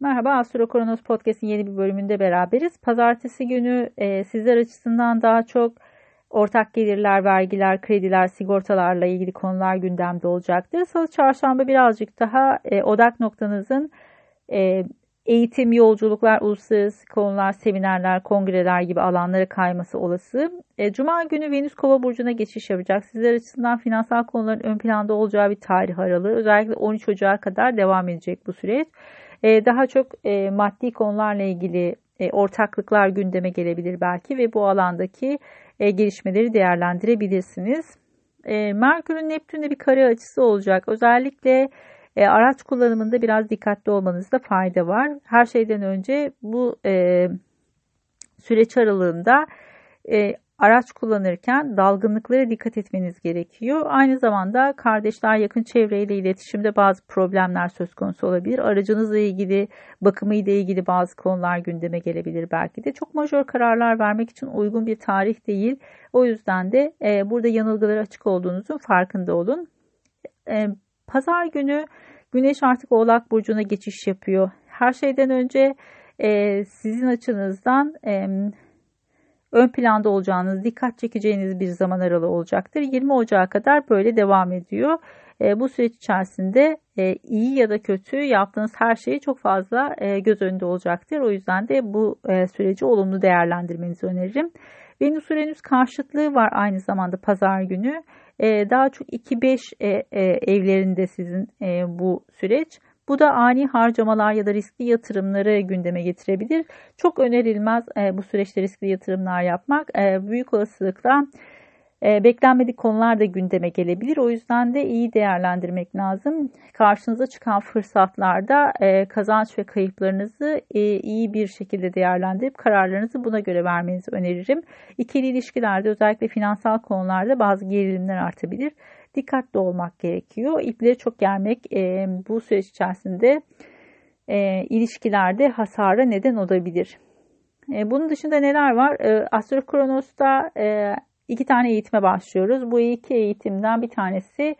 Merhaba Astro Kronos Podcast'in yeni bir bölümünde beraberiz. Pazartesi günü e, sizler açısından daha çok ortak gelirler, vergiler, krediler, sigortalarla ilgili konular gündemde olacaktır. Salı çarşamba birazcık daha e, odak noktanızın e, eğitim, yolculuklar, uluslararası konular, seminerler, kongreler gibi alanlara kayması olası. E, Cuma günü Venüs Kova burcuna geçiş yapacak. Sizler açısından finansal konuların ön planda olacağı bir tarih aralığı. Özellikle 13 Ocağı kadar devam edecek bu süreç. E, daha çok e, maddi konularla ilgili e, ortaklıklar gündeme gelebilir belki ve bu alandaki e, gelişmeleri değerlendirebilirsiniz. E, Merkür'ün Neptün'de bir kare açısı olacak. Özellikle e, araç kullanımında biraz dikkatli olmanızda fayda var. Her şeyden önce bu e, süreç aralığında e, araç kullanırken dalgınlıklara dikkat etmeniz gerekiyor. Aynı zamanda kardeşler yakın çevreyle iletişimde bazı problemler söz konusu olabilir. Aracınızla ilgili, bakımı ile ilgili bazı konular gündeme gelebilir belki de. Çok majör kararlar vermek için uygun bir tarih değil. O yüzden de e, burada yanılgılara açık olduğunuzun farkında olun. E, Pazar günü Güneş artık Oğlak Burcu'na geçiş yapıyor. Her şeyden önce e, sizin açınızdan e, ön planda olacağınız, dikkat çekeceğiniz bir zaman aralığı olacaktır. 20 Ocağı kadar böyle devam ediyor. E, bu süreç içerisinde e, iyi ya da kötü yaptığınız her şeyi çok fazla e, göz önünde olacaktır. O yüzden de bu e, süreci olumlu değerlendirmenizi öneririm. Venüs Uranüs karşıtlığı var aynı zamanda pazar günü. E, daha çok 2-5 e, e, evlerinde sizin e, bu süreç. Bu da ani harcamalar ya da riskli yatırımları gündeme getirebilir. Çok önerilmez e, bu süreçte riskli yatırımlar yapmak. E, büyük olasılıkla e, beklenmedik konular da gündeme gelebilir. O yüzden de iyi değerlendirmek lazım. Karşınıza çıkan fırsatlarda kazanç ve kayıplarınızı iyi bir şekilde değerlendirip kararlarınızı buna göre vermenizi öneririm. İkili ilişkilerde özellikle finansal konularda bazı gerilimler artabilir. Dikkatli olmak gerekiyor. İpleri çok germek e, bu süreç içerisinde e, ilişkilerde hasara neden olabilir. E, bunun dışında neler var? E, Astro Kronos'ta e, iki tane eğitime başlıyoruz. Bu iki eğitimden bir tanesi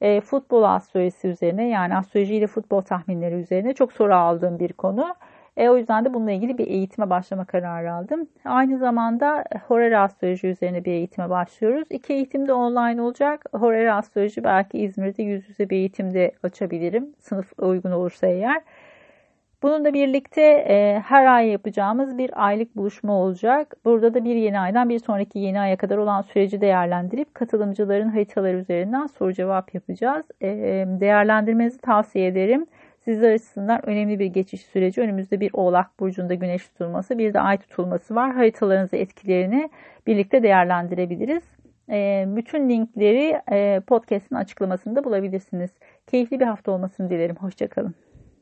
e, futbol astrolojisi üzerine yani astroloji ile futbol tahminleri üzerine çok soru aldığım bir konu. E, o yüzden de bununla ilgili bir eğitime başlama kararı aldım. Aynı zamanda Horary Astroloji üzerine bir eğitime başlıyoruz. İki eğitim de online olacak. Horary Astroloji belki İzmir'de yüz yüze bir eğitimde açabilirim. Sınıf uygun olursa eğer. Bununla birlikte e, her ay yapacağımız bir aylık buluşma olacak. Burada da bir yeni aydan bir sonraki yeni aya kadar olan süreci değerlendirip katılımcıların haritaları üzerinden soru cevap yapacağız. E, değerlendirmenizi tavsiye ederim. Sizler açısından önemli bir geçiş süreci. Önümüzde bir Oğlak Burcu'nda güneş tutulması, bir de ay tutulması var. Haritalarınızı etkilerini birlikte değerlendirebiliriz. E, bütün linkleri e, podcast'in açıklamasında bulabilirsiniz. Keyifli bir hafta olmasını dilerim. Hoşçakalın.